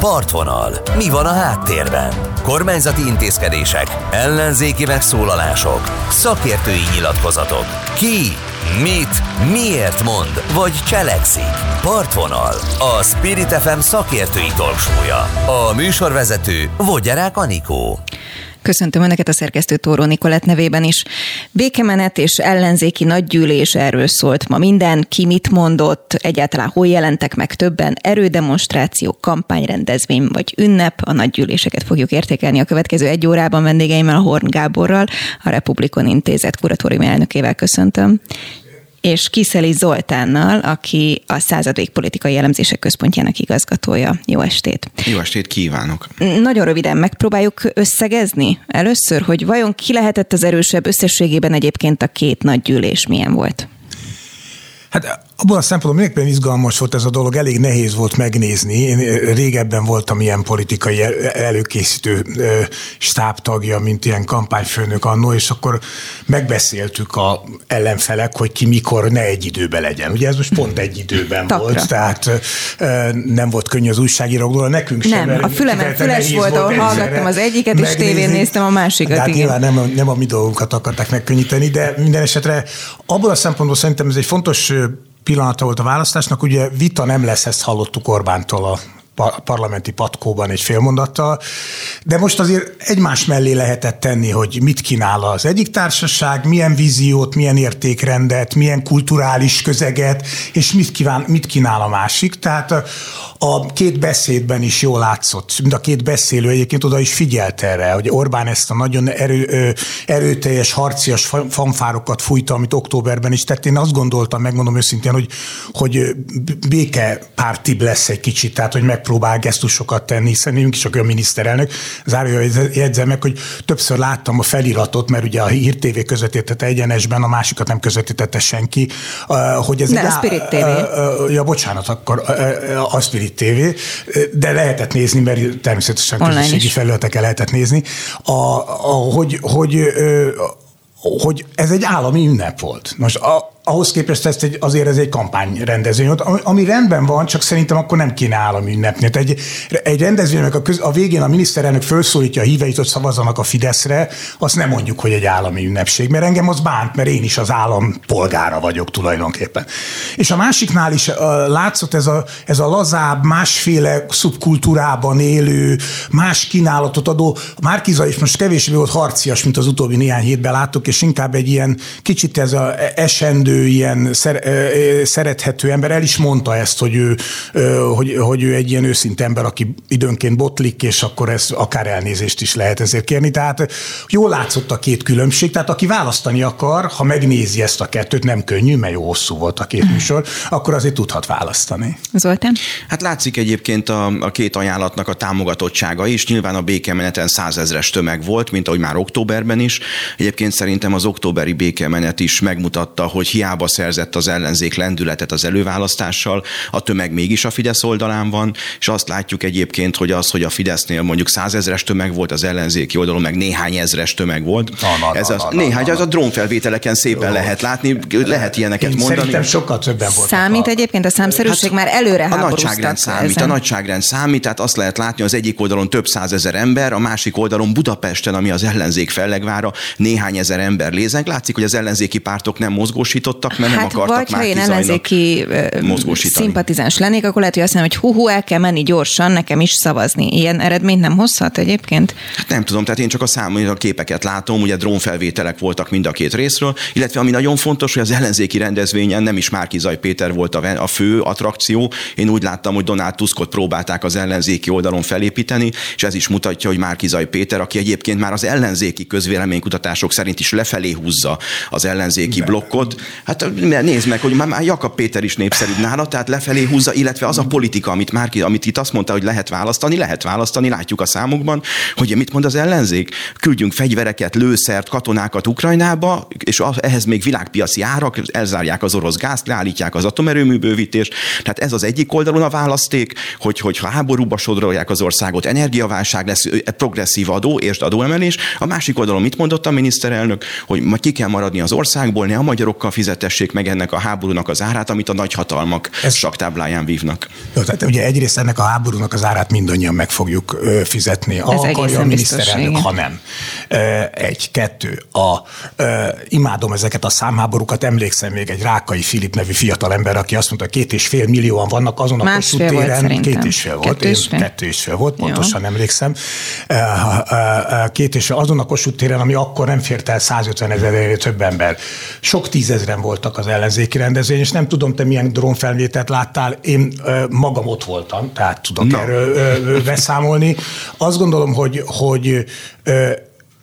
Partvonal. Mi van a háttérben? Kormányzati intézkedések, ellenzéki megszólalások, szakértői nyilatkozatok. Ki, mit, miért mond, vagy cselekszik? Partvonal. A Spirit FM szakértői talksója. A műsorvezető Vogyarák Anikó. Köszöntöm Önöket a szerkesztő Tóró Nikolett nevében is. Békemenet és ellenzéki nagygyűlés erről szólt ma minden, ki mit mondott, egyáltalán hol jelentek meg többen, erődemonstráció, kampányrendezvény vagy ünnep. A nagygyűléseket fogjuk értékelni a következő egy órában vendégeimmel, a Horn Gáborral, a Republikon Intézet kuratórium elnökével. Köszöntöm és Kiszeli Zoltánnal, aki a századvék politikai elemzések központjának igazgatója. Jó estét! Jó estét kívánok! Nagyon röviden megpróbáljuk összegezni először, hogy vajon ki lehetett az erősebb összességében egyébként a két nagy gyűlés milyen volt? Hát abban a szempontból mindenképpen izgalmas volt ez a dolog, elég nehéz volt megnézni. Én régebben voltam ilyen politikai előkészítő stábtagja, mint ilyen kampányfőnök annó, és akkor megbeszéltük a ellenfelek, hogy ki mikor ne egy időben legyen. Ugye ez most pont egy időben Takra. volt, tehát nem volt könnyű az újságírókról, nekünk sem. Nem, a fülemen füles volt, ahol hallgattam az egyiket, és tévén néztem a másikat. Hát nyilván nem, a, nem a mi dolgunkat akarták megkönnyíteni, de minden esetre abból a szempontból szerintem ez egy fontos pillanata volt a választásnak, ugye vita nem lesz, ezt hallottuk Orbántól a parlamenti patkóban egy félmondattal, de most azért egymás mellé lehetett tenni, hogy mit kínál az egyik társaság, milyen víziót, milyen értékrendet, milyen kulturális közeget, és mit, kíván, mit kínál a másik. Tehát a két beszédben is jól látszott, mind a két beszélő egyébként oda is figyelt erre, hogy Orbán ezt a nagyon erő, erőteljes, harcias fanfárokat fújta, amit októberben is tett. Én azt gondoltam, megmondom őszintén, hogy, hogy békepártibb lesz egy kicsit, tehát hogy megpróbál gesztusokat tenni, hiszen én is olyan miniszterelnök. Zárja jegyzem meg, hogy többször láttam a feliratot, mert ugye a Hír TV közvetítette egyenesben, a másikat nem közvetítette senki, hogy ez ne, egy... a Spirit TV. Ja, bocsánat, akkor a Spirit TV, de lehetett nézni, mert természetesen Online közösségi felületeken lehetett nézni, a, a, hogy, hogy, hogy ez egy állami ünnep volt. Most a, ahhoz képest ezt egy, azért ez egy kampányrendezvény volt, ami, ami rendben van, csak szerintem akkor nem kéne állami ünnepni. Tehát egy, egy rendezvénynek a, a végén a miniszterelnök felszólítja a híveit, hogy szavazzanak a Fideszre, azt nem mondjuk, hogy egy állami ünnepség, mert engem az bánt, mert én is az állam polgára vagyok tulajdonképpen. És a másiknál is uh, látszott ez a, ez a lazább, másféle szubkultúrában élő, más kínálatot adó, Márkiza is most kevésbé volt harcias, mint az utóbbi néhány hétben láttuk, és inkább egy ilyen kicsit ez a esendő ilyen szerethető ember, el is mondta ezt, hogy ő, hogy, hogy ő egy ilyen őszinte ember, aki időnként botlik, és akkor ez akár elnézést is lehet ezért kérni. Tehát jól látszott a két különbség, tehát aki választani akar, ha megnézi ezt a kettőt, nem könnyű, mert jó hosszú volt a két műsor, akkor azért tudhat választani. Zoltán? Hát látszik egyébként a, a két ajánlatnak a támogatottsága is. Nyilván a békemeneten százezres tömeg volt, mint ahogy már októberben is. Egyébként szerintem az októberi békemenet is megmutatta, hogy hiába hiába szerzett az ellenzék lendületet az előválasztással, a tömeg mégis a Fidesz oldalán van, és azt látjuk egyébként, hogy az, hogy a Fidesznél mondjuk százezres tömeg volt, az ellenzéki oldalon meg néhány ezres tömeg volt. Na, na, ez na, az, na, néhány, na, na. az a drónfelvételeken szépen Jó. lehet látni, lehet ilyeneket Én mondani. Szerintem sokkal többen volt. Számít a... egyébként a számszerűség, hát, már előre A nagyságrend számít, ezen. a nagyságrend számít, tehát azt lehet látni, az egyik oldalon több százezer ember, a másik oldalon Budapesten, ami az ellenzék fellegvára, néhány ezer ember lézeng. Látszik, hogy az ellenzéki pártok nem mozgósítottak tartottak, mert hát nem akartak vagy, ha én ellenzéki szimpatizáns lennék, akkor lehet, hogy azt mondom, hogy hú, el kell menni gyorsan, nekem is szavazni. Ilyen eredményt nem hozhat egyébként? Hát nem tudom, tehát én csak a számú a képeket látom, ugye drónfelvételek voltak mind a két részről, illetve ami nagyon fontos, hogy az ellenzéki rendezvényen nem is Márki Zaj Péter volt a, a fő attrakció. Én úgy láttam, hogy Donald Tuskot próbálták az ellenzéki oldalon felépíteni, és ez is mutatja, hogy Márki Zaj Péter, aki egyébként már az ellenzéki közvéleménykutatások szerint is lefelé húzza az ellenzéki blokkot, Hát nézd meg, hogy már Jakab Péter is népszerűbb nála, tehát lefelé húzza, illetve az a politika, amit már amit itt azt mondta, hogy lehet választani, lehet választani, látjuk a számokban, hogy mit mond az ellenzék? Küldjünk fegyvereket, lőszert, katonákat Ukrajnába, és ehhez még világpiaci árak, elzárják az orosz gázt, leállítják az atomerőmű bővítést. Tehát ez az egyik oldalon a választék, hogy, hogy ha háborúba sodrolják az országot, energiaválság lesz, progresszív adó és adóemelés. A másik oldalon mit mondott a miniszterelnök, hogy ki kell maradni az országból, ne a magyarokkal fizet fizetessék meg ennek a háborúnak az árát, amit a nagyhatalmak Ez... saktábláján vívnak. Jó, tehát ugye egyrészt ennek a háborúnak az árát mindannyian meg fogjuk fizetni. Ha Ez akarja a miniszterelnök, ha nem. Egy, kettő. A, imádom ezeket a számháborúkat, emlékszem még egy Rákai Filip nevű fiatalember, aki azt mondta, két és fél millióan vannak azon a Kossuth téren. Két és fél volt. Kettő és fél, kettő és fél volt, pontosan Jó. emlékszem. Két és fél azon a Kossuth téren, ami akkor nem fért el 150 ezer több ember. Sok tízezren voltak az ellenzéki rendezvény, és nem tudom, te milyen drónfelvételt láttál. Én magam ott voltam, tehát tudok Na. erről beszámolni. Azt gondolom, hogy, hogy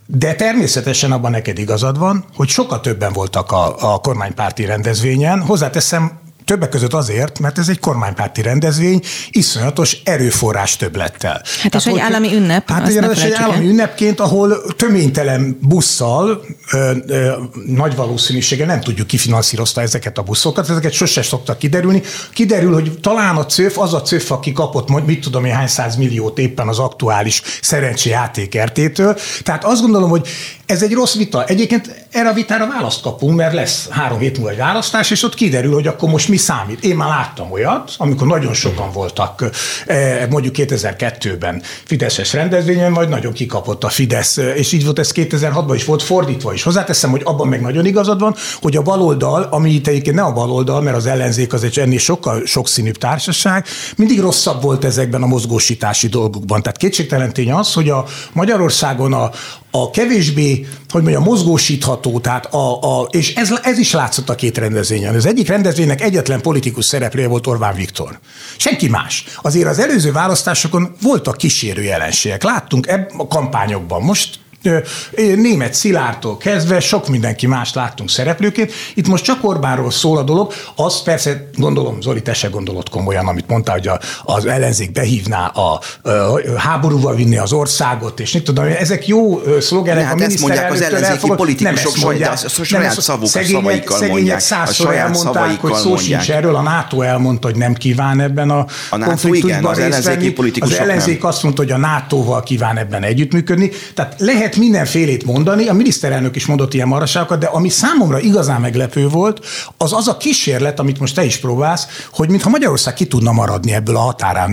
de természetesen abban neked igazad van, hogy sokkal többen voltak a, a kormánypárti rendezvényen. Hozzáteszem, Többek között azért, mert ez egy kormánypárti rendezvény, iszonyatos erőforrás többlettel. Hát és egy állami ünnep. Hát egy, egy állami ünnepként, ahol töménytelen busszal ö, ö, nagy valószínűséggel nem tudjuk kifinanszírozta ezeket a buszokat, ezeket sose szoktak kiderülni. Kiderül, hogy talán a CÖF az a CÖF, aki kapott, mit tudom én, hány száz milliót éppen az aktuális szerencséjáték RT-től. Tehát azt gondolom, hogy ez egy rossz vita. Egyébként erre a vitára választ kapunk, mert lesz három hét múlva egy választás, és ott kiderül, hogy akkor most mi számít. Én már láttam olyat, amikor nagyon sokan voltak eh, mondjuk 2002-ben Fideszes rendezvényen, vagy nagyon kikapott a Fidesz, és így volt ez 2006-ban is volt fordítva is. Hozzáteszem, hogy abban meg nagyon igazad van, hogy a baloldal, ami itt egyébként ne a baloldal, mert az ellenzék az egy ennél sokkal sokszínűbb társaság, mindig rosszabb volt ezekben a mozgósítási dolgokban. Tehát kétségtelen tény az, hogy a Magyarországon a, a kevésbé, hogy mondjam, mozgósítható, tehát a, a, és ez, ez is látszott a két rendezvényen. Az egyik rendezvénynek egyetlen politikus szereplője volt Orbán Viktor. Senki más. Azért az előző választásokon voltak kísérő jelenségek. Láttunk ebb a kampányokban. Most német Szilártól kezdve sok mindenki más láttunk szereplőként. Itt most csak Orbánról szól a dolog. Az persze, gondolom, Zoli, te se gondolod komolyan, amit mondtál, hogy a, az ellenzék behívná a, a, háborúval vinni az országot, és mit tudom, ezek jó szlogenek. Hát a ezt mondják az ellenzéki elfogad, politikusok, nem mondják, de a saját szavuk, szegények, szavaikkal szegények mondják. Százszor elmondták, hogy szó sincs erről, a NATO elmondta, hogy nem kíván ebben a, a NATO igen, az ellenzéki politikusok Az ellenzék nem. azt mondta, hogy a NATO-val kíván ebben együttműködni. Tehát lehet lehet mindenfélét mondani, a miniszterelnök is mondott ilyen maraságokat, de ami számomra igazán meglepő volt, az az a kísérlet, amit most te is próbálsz, hogy mintha Magyarország ki tudna maradni ebből a határán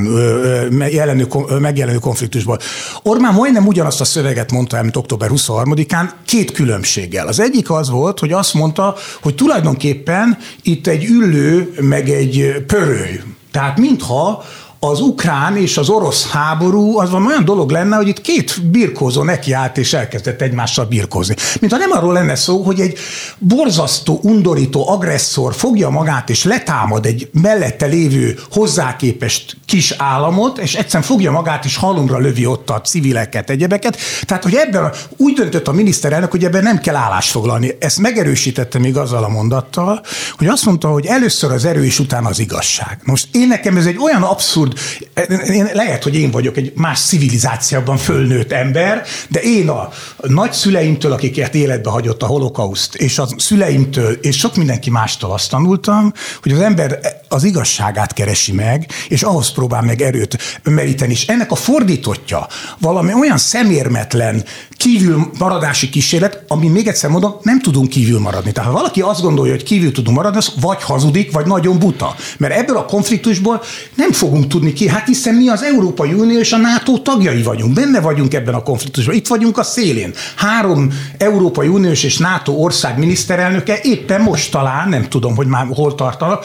megjelenő, megjelenő konfliktusból. Orbán majdnem ugyanazt a szöveget mondta, mint október 23-án, két különbséggel. Az egyik az volt, hogy azt mondta, hogy tulajdonképpen itt egy üllő, meg egy pöröly. Tehát mintha az ukrán és az orosz háború az van olyan dolog lenne, hogy itt két birkózó nekiállt és elkezdett egymással birkózni. Mint ha nem arról lenne szó, hogy egy borzasztó, undorító agresszor fogja magát és letámad egy mellette lévő hozzáképest kis államot, és egyszerűen fogja magát és halomra lövi ott a civileket, egyebeket. Tehát, hogy ebben úgy döntött a miniszterelnök, hogy ebben nem kell állást foglalni. Ezt megerősítette még azzal a mondattal, hogy azt mondta, hogy először az erő és utána az igazság. Most én nekem ez egy olyan abszurd abszurd. Én, lehet, hogy én vagyok egy más civilizációban fölnőtt ember, de én a nagyszüleimtől, akiket életbe hagyott a holokauszt, és a szüleimtől, és sok mindenki mástól azt tanultam, hogy az ember az igazságát keresi meg, és ahhoz próbál meg erőt meríteni. És ennek a fordítotja valami olyan szemérmetlen kívül maradási kísérlet, ami még egyszer mondom, nem tudunk kívül maradni. Tehát ha valaki azt gondolja, hogy kívül tudunk maradni, az vagy hazudik, vagy nagyon buta. Mert ebből a konfliktusból nem fogunk tudni ki, hát hiszen mi az Európai Unió és a NATO tagjai vagyunk, benne vagyunk ebben a konfliktusban, itt vagyunk a szélén. Három Európai Uniós és NATO ország miniszterelnöke éppen most talán, nem tudom, hogy már hol tartanak,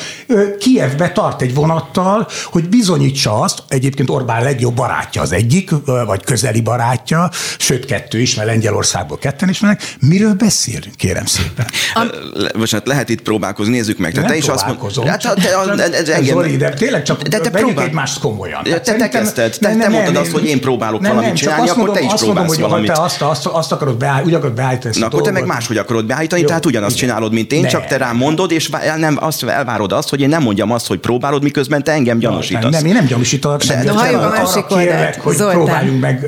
Kievbe tart egy vonattal, hogy bizonyítsa azt, egyébként Orbán legjobb barátja az egyik, vagy közeli barátja, sőt kettő is, mert Lengyelországból ketten ismernek. Miről beszélünk, kérem szépen? Bocsánat, lehet itt próbálkozni, nézzük meg. te is azt mondod, hát, Zoli, de tényleg csak de te próbál... egymást komolyan. te, te kezdted, te, te mondtad azt, hogy én próbálok nem, valamit csinálni, akkor te is azt próbálsz mondom, valamit. Te azt, azt, azt akarod beállítani, úgy akarod beállítani Na, akkor te meg máshogy akarod beállítani, tehát ugyanazt csinálod, mint én, csak te rám mondod, és nem azt elvárod azt, hogy én nem mondjam azt, hogy próbálod, miközben te engem gyanúsítasz. Nem, én nem gyanúsítanak semmit. De halljuk a másik oldalt. hogy próbáljunk meg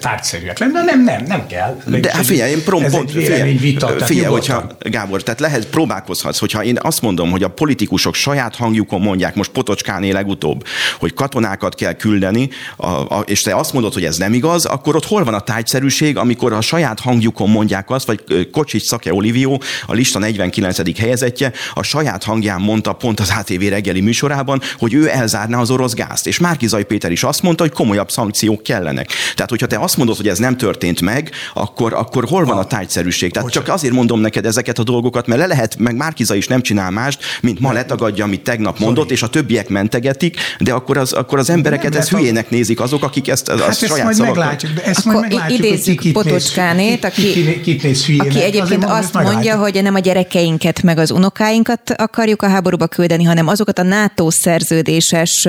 tárgyszerűek lenni. Nem, nem, nem kell. De hát figyelj, én prom, pont, figyelj, vita, figyelj hogyha, Gábor, tehát lehet, próbálkozhatsz, hogyha én azt mondom, hogy a politikusok saját hangjukon mondják, most Potocskáné legutóbb, hogy katonák katonákat kell küldeni, a, a, és te azt mondod, hogy ez nem igaz, akkor ott hol van a tájszerűség, amikor a saját hangjukon mondják azt, vagy Kocsics Szake Olivio, a lista 49. helyezettje, a saját hangján mondta pont az ATV reggeli műsorában, hogy ő elzárná az orosz gázt. És Márkizai Péter is azt mondta, hogy komolyabb szankciók kellenek. Tehát, hogyha te azt mondod, hogy ez nem történt meg, akkor, akkor hol van a tájszerűség? Tehát csak azért mondom neked ezeket a dolgokat, mert le lehet, meg Márkiza is nem csinál mást, mint ma letagadja, amit tegnap mondott, és a többiek mentegetik, de akkor az, akkor az embereket ezt hülyének nézik azok, akik ezt, az, hát ezt saját majd meglátjuk, de ezt akkor majd meglátjuk, idézzük ki Potocskánét, aki, ki, kit néz hülyének, aki egyébként azt mondja, hogy nem a gyerekeinket meg az unokáinkat akarjuk a háborúba küldeni, hanem azokat a NATO szerződéses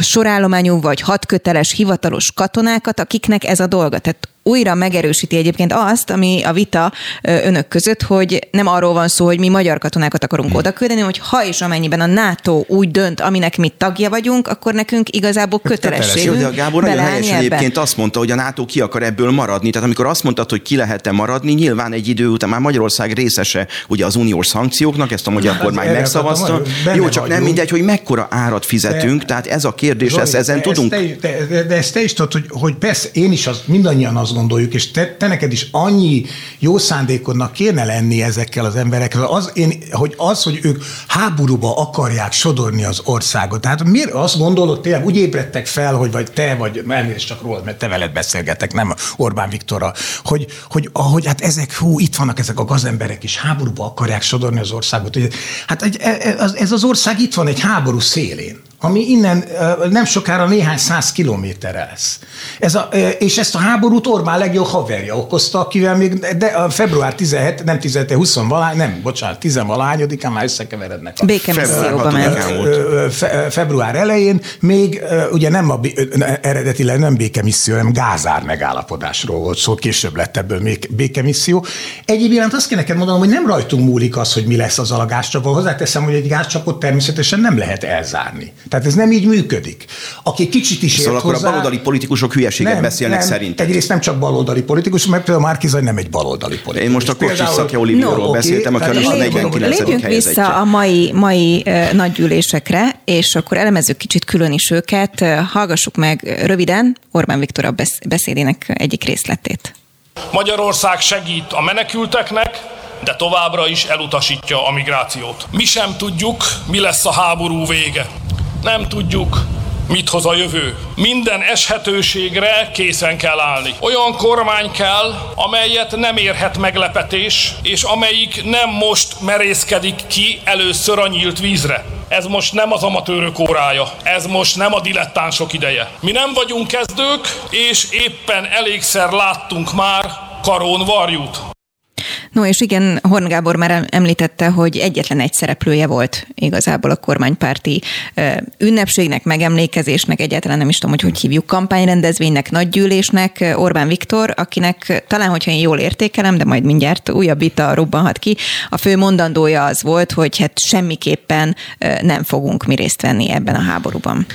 sorállományú vagy hatköteles hivatalos katonákat, akiknek ez a dolga. Tehát újra megerősíti egyébként azt, ami a vita önök között, hogy nem arról van szó, hogy mi magyar katonákat akarunk oda küldeni, hogy ha és amennyiben a NATO úgy dönt, aminek mi tagja vagyunk, akkor nekünk igazából kötelességünk Köteles. de Gábor nagyon helyes egyébként azt mondta, hogy a NATO ki akar ebből maradni. Tehát amikor azt mondtad, hogy ki lehet-e maradni, nyilván egy idő után már Magyarország részese ugye az uniós szankcióknak, ezt a magyar hát, kormány megszavazta. Jó, csak nem mindegy, hogy mekkora árat fizetünk, de, tehát ez a kérdés, Zoli, ezt, ezen de tudunk. Ezt te, de, de ezt te is tudod, hogy, hogy persze én is az, mindannyian azt gondoljuk, és te, te neked is annyi jó szándékodnak kéne lenni ezekkel az emberekkel, az, én, hogy az, hogy ők háborúba akarják sodorni az országot. Tehát miért azt gondolod, tényleg úgy ébredtek fel, hogy vagy te, vagy elnézést csak rólad, mert te veled beszélgetek, nem Orbán Viktorra, hogy, hogy, hogy hát ezek, hú, itt vannak ezek a gazemberek is, háborúba akarják sodorni az országot. Hát ez az ország itt van egy háború szélén ami innen nem sokára néhány száz kilométerre lesz. Ez a, és ezt a háborút Orbán legjobb haverja okozta, akivel még de a február 17, nem 17, 20 valány, nem, bocsánat, 10 valányodikán már összekeverednek. A Békemisszióba ment. Fe, február elején még ugye nem a, eredetileg nem békemisszió, hanem gázár megállapodásról volt szó, később lett ebből békemisszió. Egyéb iránt azt kell neked mondanom, hogy nem rajtunk múlik az, hogy mi lesz az a gázcsapot. Hozzáteszem, hogy egy gázcsapot természetesen nem lehet elzárni. Tehát ez nem így működik. Aki kicsit is szóval akkor hozzá, a baloldali politikusok hülyeséget nem, beszélnek nem, szerint. Egyrészt nem csak baloldali politikus, mert például Márkizaj nem egy baloldali politikus. Én most a Kocsis Szakja Olivóról no, beszéltem, aki a 49. Lépjünk vissza a mai, mai uh, nagygyűlésekre, és akkor elemezzük kicsit külön is őket. Hallgassuk meg röviden Orbán Viktor a beszédének egyik részletét. Magyarország segít a menekülteknek, de továbbra is elutasítja a migrációt. Mi sem tudjuk, mi lesz a háború vége. Nem tudjuk, mit hoz a jövő. Minden eshetőségre készen kell állni. Olyan kormány kell, amelyet nem érhet meglepetés, és amelyik nem most merészkedik ki először a nyílt vízre. Ez most nem az amatőrök órája, ez most nem a dilettánsok ideje. Mi nem vagyunk kezdők, és éppen elégszer láttunk már karón varjút. No és igen, Horn Gábor már említette, hogy egyetlen egy szereplője volt igazából a kormánypárti ünnepségnek, megemlékezésnek, egyáltalán nem is tudom, hogy hogy hívjuk, kampányrendezvénynek, nagygyűlésnek, Orbán Viktor, akinek talán, hogyha én jól értékelem, de majd mindjárt újabb vita robbanhat ki, a fő mondandója az volt, hogy hát semmiképpen nem fogunk mi részt venni ebben a háborúban.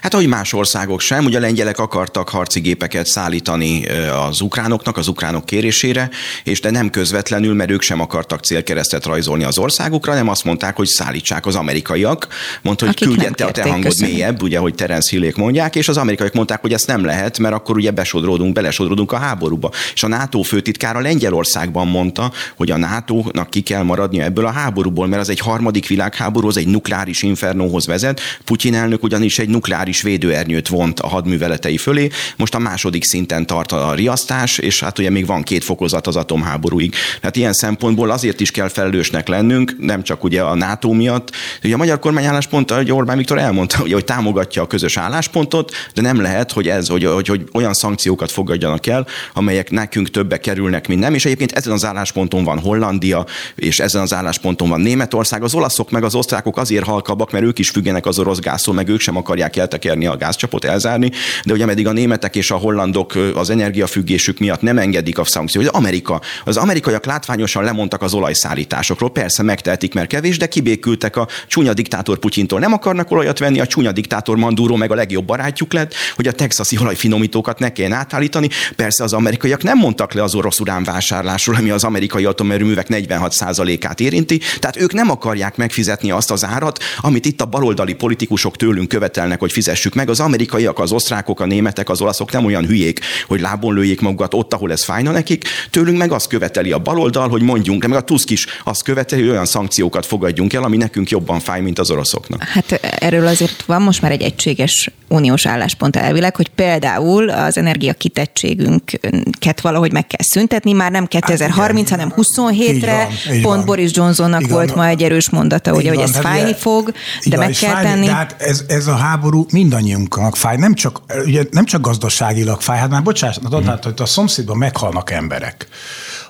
Hát ahogy más országok sem, ugye a lengyelek akartak harci gépeket szállítani az ukránoknak, az ukránok kérésére, és de nem közvetlenül, mert ők sem akartak célkeresztet rajzolni az országukra, nem azt mondták, hogy szállítsák az amerikaiak. Mondta, hogy küldjen te a te hangod köszönöm. mélyebb, ugye, hogy Terence Hillék mondják, és az amerikaiak mondták, hogy ezt nem lehet, mert akkor ugye besodródunk, belesodródunk a háborúba. És a NATO főtitkára Lengyelországban mondta, hogy a NATO-nak ki kell maradnia ebből a háborúból, mert az egy harmadik világháború, az egy nukleáris infernóhoz vezet. Putyin elnök ugyanis egy nukleáris védőernyőt vont a hadműveletei fölé. Most a második szinten tart a riasztás, és hát ugye még van két fokozat az atomháborúig. Tehát ilyen szempontból azért is kell felelősnek lennünk, nem csak ugye a NATO miatt. Ugye a magyar kormány álláspontja, hogy Orbán Viktor elmondta, ugye, hogy támogatja a közös álláspontot, de nem lehet, hogy ez, hogy, hogy, hogy olyan szankciókat fogadjanak el, amelyek nekünk többe kerülnek, mint nem. És egyébként ezen az állásponton van Hollandia, és ezen az állásponton van Németország. Az olaszok meg az osztrákok azért halkabbak, mert ők is függenek az orosz gáztól, meg ők sem akarják eltekerni a gázcsapot, elzárni. De ugye meddig a németek és a hollandok az energiafüggésük miatt nem engedik a szankciót, az Amerika, az amerikaiak látványosan lemondtak az olajszállításokról. Persze megtehetik, mert kevés, de kibékültek a csúnya diktátor Putyintól. Nem akarnak olajat venni, a csúnya diktátor Manduro meg a legjobb barátjuk lett, hogy a texasi olajfinomítókat ne kelljen átállítani. Persze az amerikaiak nem mondtak le az orosz uránvásárlásról, ami az amerikai atomerőművek 46%-át érinti. Tehát ők nem akarják megfizetni azt az árat, amit itt a baloldali politikusok tőlünk követelnek, hogy fizessük meg. Az amerikaiak, az osztrákok, a németek, az olaszok nem olyan hülyék, hogy lábon lőjék magukat ott, ahol ez fájna nekik. Tőlünk meg azt követeli a baloldal, hogy mondjunk, meg a Tusk is azt követeli, hogy olyan szankciókat fogadjunk el, ami nekünk jobban fáj, mint az oroszoknak. Hát erről azért van most már egy egységes uniós álláspont elvileg, hogy például az energia kitettségünket valahogy meg kell szüntetni, már nem 2030, hát, hanem 27-re. Pont van. Boris Johnsonnak igen, volt ma egy erős mondata, ugye, hogy ez hát fájni fog, de meg kell fájni, tenni. Tehát ez, ez a háború mindannyiunknak fáj, nem csak, ugye, nem csak gazdaságilag fáj, hát már bocsánat, hmm. hogy a szomszédban meghalnak emberek.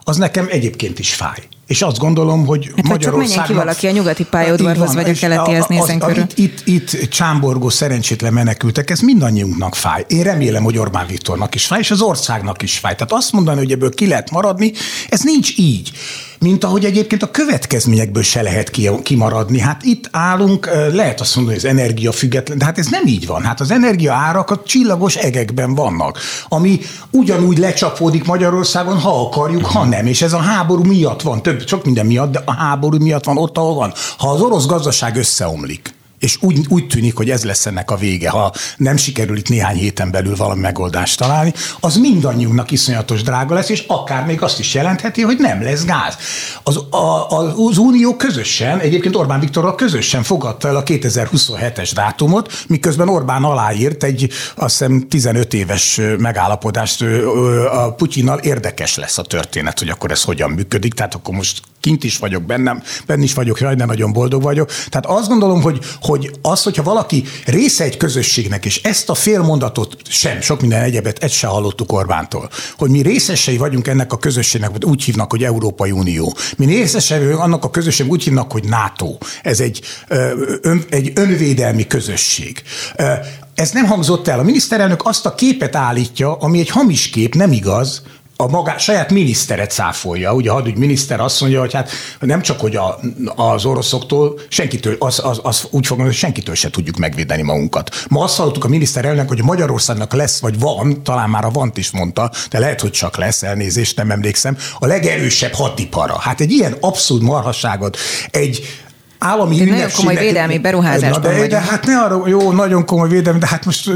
Az nekem egyébként is fáj. És azt gondolom, hogy hát Magyarországnak... Csak ki valaki a nyugati pályaudvarhoz, vagy a keletihez nézen körül. Itt, itt, itt csámborgó szerencsétlen menekültek, ez mindannyiunknak fáj. Én remélem, hogy Orbán Viktornak is fáj, és az országnak is fáj. Tehát azt mondani, hogy ebből ki lehet maradni, ez nincs így mint ahogy egyébként a következményekből se lehet kimaradni. Hát itt állunk, lehet azt mondani, hogy az energia független, de hát ez nem így van. Hát az energia árak a csillagos egekben vannak, ami ugyanúgy lecsapódik Magyarországon, ha akarjuk, ha nem. És ez a háború miatt van, több, sok minden miatt, de a háború miatt van ott, ahol van. Ha az orosz gazdaság összeomlik, és úgy, úgy tűnik, hogy ez lesz ennek a vége, ha nem sikerül itt néhány héten belül valami megoldást találni, az mindannyiunknak iszonyatos drága lesz, és akár még azt is jelentheti, hogy nem lesz gáz. Az, a, az Unió közösen, egyébként Orbán Viktorral közösen fogadta el a 2027-es dátumot, miközben Orbán aláírt egy azt hiszem 15 éves megállapodást a Putyinnal. Érdekes lesz a történet, hogy akkor ez hogyan működik, tehát akkor most kint is vagyok bennem, benne is vagyok, jaj, de nagyon boldog vagyok. Tehát azt gondolom, hogy, hogy az, hogyha valaki része egy közösségnek, és ezt a fél mondatot sem, sok minden egyebet, ezt se hallottuk Orbántól, hogy mi részesei vagyunk ennek a közösségnek, vagy úgy hívnak, hogy Európai Unió. Mi részesei vagyunk annak a közösségnek, úgy hívnak, hogy NATO. Ez egy, ön, egy önvédelmi közösség. Ez nem hangzott el. A miniszterelnök azt a képet állítja, ami egy hamis kép, nem igaz, a maga, saját miniszteret száfolja. Ugye a miniszter azt mondja, hogy hát nem csak, hogy a, az oroszoktól, senkitől, az, az, az úgy fogom, hogy senkitől se tudjuk megvédeni magunkat. Ma azt hallottuk a miniszterelnök, hogy Magyarországnak lesz, vagy van, talán már a Vant is mondta, de lehet, hogy csak lesz, elnézést, nem emlékszem, a legerősebb hadipara. Hát egy ilyen abszurd marhasságot, egy állami de Nagyon komoly védelmi beruházásban de, de, hát ne arra, jó, nagyon komoly védelmi, de hát most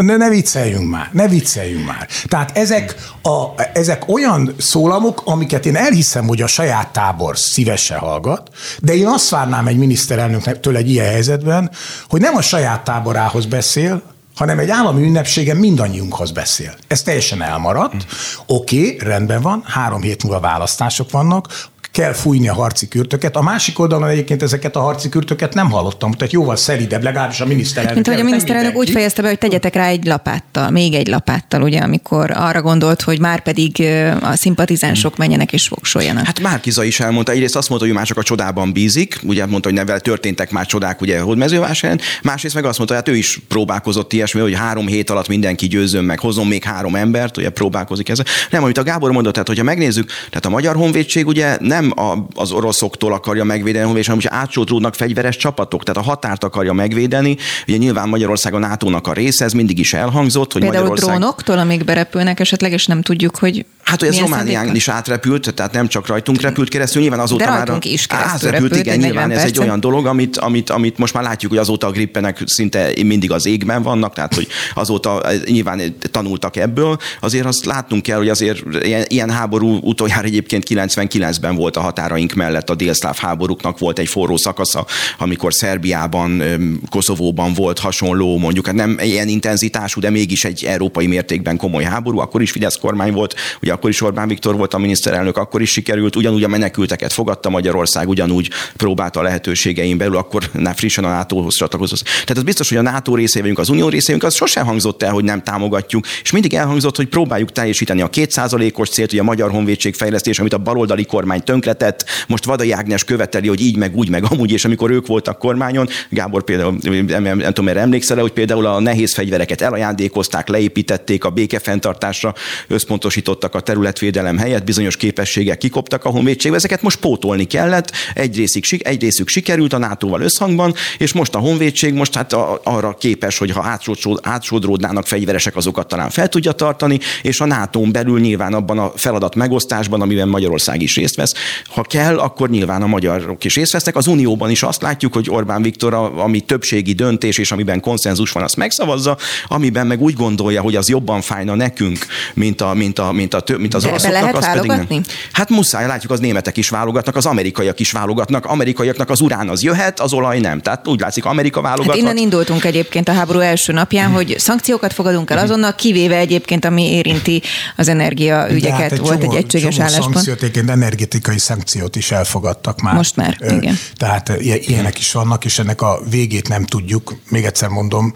ne, ne vicceljünk már, ne vicceljünk már. Tehát ezek, a, ezek olyan szólamok, amiket én elhiszem, hogy a saját tábor szívesen hallgat, de én azt várnám egy miniszterelnöktől egy ilyen helyzetben, hogy nem a saját táborához beszél, hanem egy állami ünnepségen mindannyiunkhoz beszél. Ez teljesen elmaradt. Oké, okay, rendben van, három hét múlva választások vannak, kell fújni a harci kürtöket. A másik oldalon egyébként ezeket a harci kürtöket nem hallottam, tehát jóval szelidebb, legalábbis a miniszterelnök. Mint hogy a miniszterelnök úgy fejezte be, hogy tegyetek rá egy lapáttal, még egy lapáttal, ugye, amikor arra gondolt, hogy már pedig a szimpatizánsok menjenek és voksoljanak. Hát Márkiza is elmondta, egyrészt azt mondta, hogy már csak a csodában bízik, ugye mondta, hogy nevel történtek már csodák, ugye, hogy mezővásárhelyen, másrészt meg azt mondta, hogy hát ő is próbálkozott ilyesmi, hogy három hét alatt mindenki győzön meg, hozom még három embert, ugye próbálkozik ezzel. Nem, amit a Gábor mondott, tehát hogyha megnézzük, tehát a Magyar Honvédség ugye nem nem a, az oroszoktól akarja megvédeni, hanem hogy átsódródnak fegyveres csapatok, tehát a határt akarja megvédeni. Ugye nyilván Magyarország a NATO-nak a része, ez mindig is elhangzott, hogy Például Magyarország... drónoktól, amíg berepülnek esetleg, és nem tudjuk, hogy Hát, hogy ez Románián is átrepült, tehát nem csak rajtunk repült keresztül, nyilván azóta De már is átrepült, repült, igen, nyilván ez egy olyan dolog, amit, amit, amit most már látjuk, hogy azóta a grippenek szinte mindig az égben vannak, tehát hogy azóta nyilván tanultak ebből. Azért azt látnunk kell, hogy azért ilyen, ilyen háború utoljára egyébként 99-ben volt a határaink mellett a délszláv háborúknak volt egy forró szakasza, amikor Szerbiában, Koszovóban volt hasonló, mondjuk hát nem ilyen intenzitású, de mégis egy európai mértékben komoly háború, akkor is Fidesz kormány volt, ugye akkor is Orbán Viktor volt a miniszterelnök, akkor is sikerült, ugyanúgy a menekülteket fogadta Magyarország, ugyanúgy próbálta a lehetőségeim belül, akkor frissen a NATO-hoz csatlakozott. Tehát az biztos, hogy a NATO részé vagyunk, az Unió részé vagyunk, az sosem hangzott el, hogy nem támogatjuk, és mindig elhangzott, hogy próbáljuk teljesíteni a kétszázalékos célt, hogy a Magyar Honvédség fejlesztés, amit a baloldali kormány tönkretett, most Vadai Ágnes követeli, hogy így, meg úgy, meg amúgy, és amikor ők voltak kormányon, Gábor például, nem, nem, tudom, emlékszel hogy például a nehéz fegyvereket elajándékozták, leépítették, a békefenntartásra összpontosítottak a területvédelem helyett bizonyos képességek kikoptak a honvédségbe, ezeket most pótolni kellett, egy, részig, egy részük sikerült a NATO-val összhangban, és most a honvédség most hát arra képes, hogy ha átsodródnának fegyveresek, azokat talán fel tudja tartani, és a nato belül nyilván abban a feladat megosztásban, amiben Magyarország is részt vesz, ha kell, akkor nyilván a magyarok is részt vesznek. Az Unióban is azt látjuk, hogy Orbán Viktor, ami többségi döntés, és amiben konszenzus van, azt megszavazza, amiben meg úgy gondolja, hogy az jobban fájna nekünk, mint, a, mint, a, mint, a, mint az oroszoknak. Lehet az pedig nem. Hát muszáj, látjuk, az németek is válogatnak, az amerikaiak is válogatnak, amerikaiaknak az urán az jöhet, az olaj nem. Tehát úgy látszik, Amerika válogathat. Hát innen indultunk egyébként a háború első napján, hogy szankciókat fogadunk el azonnal, kivéve egyébként, ami érinti az energiaügyeket. Hát egy Volt csomó, egy egységes álláspont. Szankciót, egyébként energetikai szankciót is elfogadtak már. Most már, igen. Tehát ilyenek is vannak, és ennek a végét nem tudjuk. Még egyszer mondom,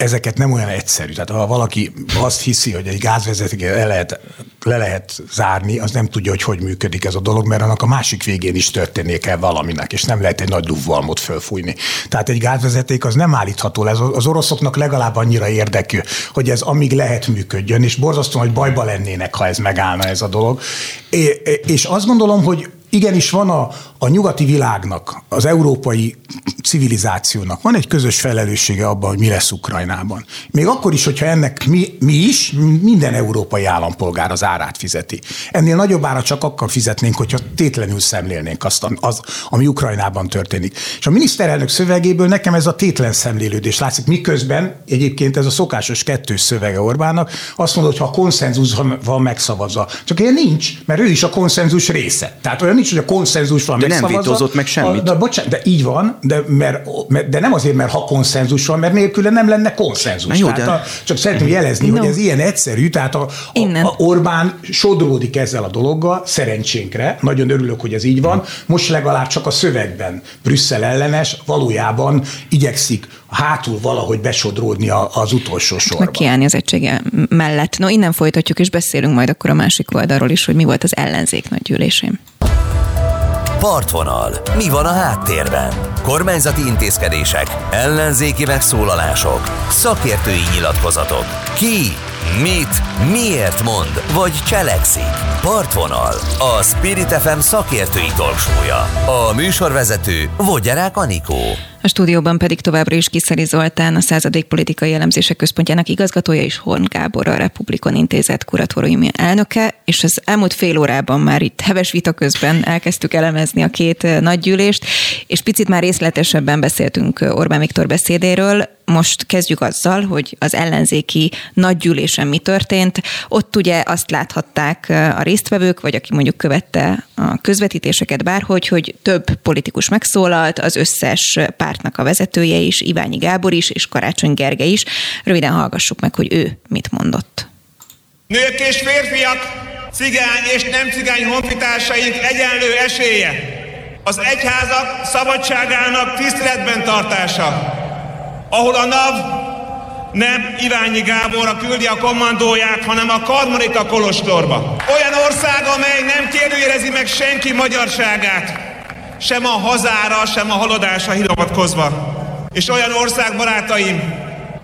ezeket nem olyan egyszerű. Tehát ha valaki azt hiszi, hogy egy gázvezetéket le lehet, le lehet zárni, az nem tudja, hogy hogy működik ez a dolog, mert annak a másik végén is történnie kell valaminek, és nem lehet egy nagy duvvalmot fölfújni. Tehát egy gázvezeték az nem állítható le. Az oroszoknak legalább annyira érdekű, hogy ez amíg lehet működjön, és borzasztóan, hogy bajba lennének, ha ez megállna ez a dolog. És azt gondolom, hogy igenis van a, a nyugati világnak, az európai civilizációnak van egy közös felelőssége abban, hogy mi lesz Ukrajnában. Még akkor is, hogyha ennek mi, mi is, minden európai állampolgár az árát fizeti. Ennél nagyobb árat csak akkor fizetnénk, hogyha tétlenül szemlélnénk azt, az, ami Ukrajnában történik. És a miniszterelnök szövegéből nekem ez a tétlen szemlélődés látszik, miközben egyébként ez a szokásos kettős szövege Orbánnak azt mondod, hogy ha a konszenzus van megszavazva. Csak ilyen nincs, mert ő is a konszenzus része. Tehát olyan nincs, hogy a konszenzus van nem vitózott meg semmit. De, bocsánat, de így van, de, mert, de nem azért, mert ha konszenzus van, mert nélküle nem lenne konszenzus. jó, tehát de... a, csak szeretném jelezni, no. hogy ez ilyen egyszerű, tehát a, a, a Orbán sodródik ezzel a dologgal, szerencsénkre, nagyon örülök, hogy ez így van, most legalább csak a szövegben Brüsszel ellenes, valójában igyekszik hátul valahogy besodródni az utolsó sorba. Meg kiállni az egysége mellett. No, innen folytatjuk, és beszélünk majd akkor a másik oldalról is, hogy mi volt az ellenzék nagy gyűlésén. Partvonal. Mi van a háttérben? Kormányzati intézkedések, ellenzéki megszólalások, szakértői nyilatkozatok. Ki, mit, miért mond, vagy cselekszik? Partvonal. A Spirit FM szakértői talksója. A műsorvezető Vogyarák Anikó. A stúdióban pedig továbbra is Kiszeri Zoltán, a századék politikai elemzések központjának igazgatója és Horn Gábor, a Republikon Intézet kuratóriumi elnöke, és az elmúlt fél órában már itt heves vita közben elkezdtük elemezni a két nagygyűlést, és picit már részletesebben beszéltünk Orbán Viktor beszédéről, most kezdjük azzal, hogy az ellenzéki nagygyűlésen mi történt. Ott ugye azt láthatták a résztvevők, vagy aki mondjuk követte a közvetítéseket bárhogy, hogy több politikus megszólalt, az összes pártnak a vezetője is, Iványi Gábor is, és Karácsony Gergely is. Röviden hallgassuk meg, hogy ő mit mondott. Nők és férfiak, cigány és nem cigány honfitársaink egyenlő esélye. Az egyházak szabadságának tiszteletben tartása ahol a NAV nem Iványi Gáborra küldi a kommandóját, hanem a Karmarita Kolostorba. Olyan ország, amely nem kérdőjelezi meg senki magyarságát, sem a hazára, sem a haladásra hivatkozva. És olyan ország, barátaim,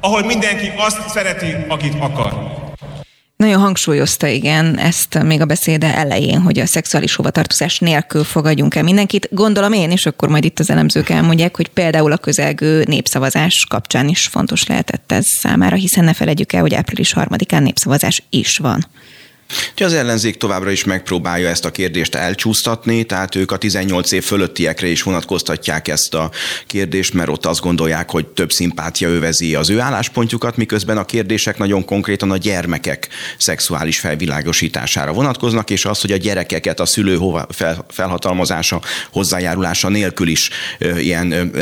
ahol mindenki azt szereti, akit akar. Nagyon hangsúlyozta, igen, ezt még a beszéde elején, hogy a szexuális hovatartozás nélkül fogadjunk el mindenkit. Gondolom én, és akkor majd itt az elemzők elmondják, hogy például a közelgő népszavazás kapcsán is fontos lehetett ez számára, hiszen ne felejtjük el, hogy április harmadikán népszavazás is van. Az ellenzék továbbra is megpróbálja ezt a kérdést elcsúsztatni, tehát ők a 18 év fölöttiekre is vonatkoztatják ezt a kérdést, mert ott azt gondolják, hogy több szimpátia övezi az ő álláspontjukat, miközben a kérdések nagyon konkrétan a gyermekek szexuális felvilágosítására vonatkoznak, és az, hogy a gyerekeket a szülő felhatalmazása, hozzájárulása nélkül is ilyen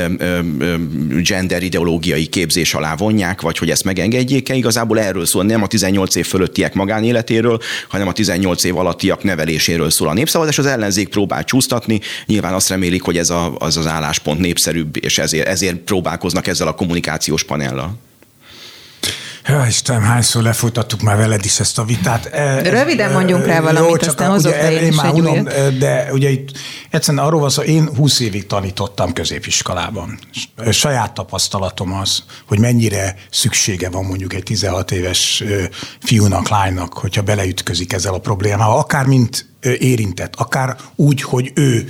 gender ideológiai képzés alá vonják, vagy hogy ezt megengedjék-e. Igazából erről szól, nem a 18 év fölöttiek magánéletéről, hanem a 18 év alattiak neveléséről szól a népszavazás. Az ellenzék próbál csúsztatni, nyilván azt remélik, hogy ez a, az, az álláspont népszerűbb, és ezért, ezért próbálkoznak ezzel a kommunikációs panellal. Ja, Istenem, hányszor lefolytattuk már veled is ezt a vitát. De röviden mondjunk rá valamit, jó, csak aztán hozott ugye, én, én már unom, de ugye itt egyszerűen arról van szó, én 20 évig tanítottam középiskolában. Saját tapasztalatom az, hogy mennyire szüksége van mondjuk egy 16 éves fiúnak, lánynak, hogyha beleütközik ezzel a problémával, akár mint érintett, akár úgy, hogy ő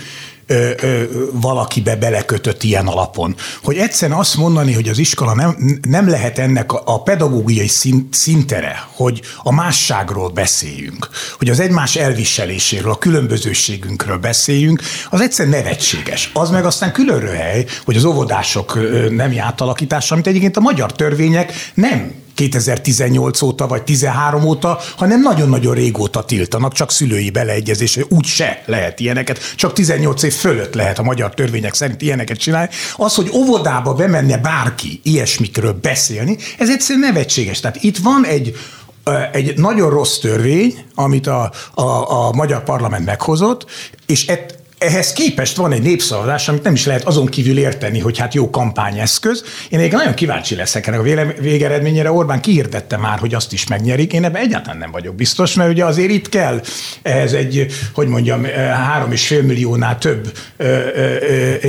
ö, ö, valakibe belekötött ilyen alapon. Hogy egyszerűen azt mondani, hogy az iskola nem, nem lehet ennek a, pedagógiai szint, szintere, hogy a másságról beszéljünk, hogy az egymás elviseléséről, a különbözőségünkről beszéljünk, az egyszerűen nevetséges. Az meg aztán külön hely, hogy az óvodások nem átalakítása, amit egyébként a magyar törvények nem 2018 óta vagy 13 óta, hanem nagyon-nagyon régóta tiltanak, csak szülői beleegyezése, úgy se lehet ilyeneket, csak 18 év fölött lehet a magyar törvények szerint ilyeneket csinálni. Az, hogy óvodába bemenne bárki ilyesmikről beszélni, ez egyszerűen nevetséges. Tehát itt van egy egy nagyon rossz törvény, amit a, a, a magyar parlament meghozott, és ett, ehhez képest van egy népszavazás, amit nem is lehet azon kívül érteni, hogy hát jó kampányeszköz. Én még nagyon kíváncsi leszek ennek a végeredményére. Orbán kihirdette már, hogy azt is megnyerik. Én ebben egyáltalán nem vagyok biztos, mert ugye azért itt kell ez egy, hogy mondjam, három és fél milliónál több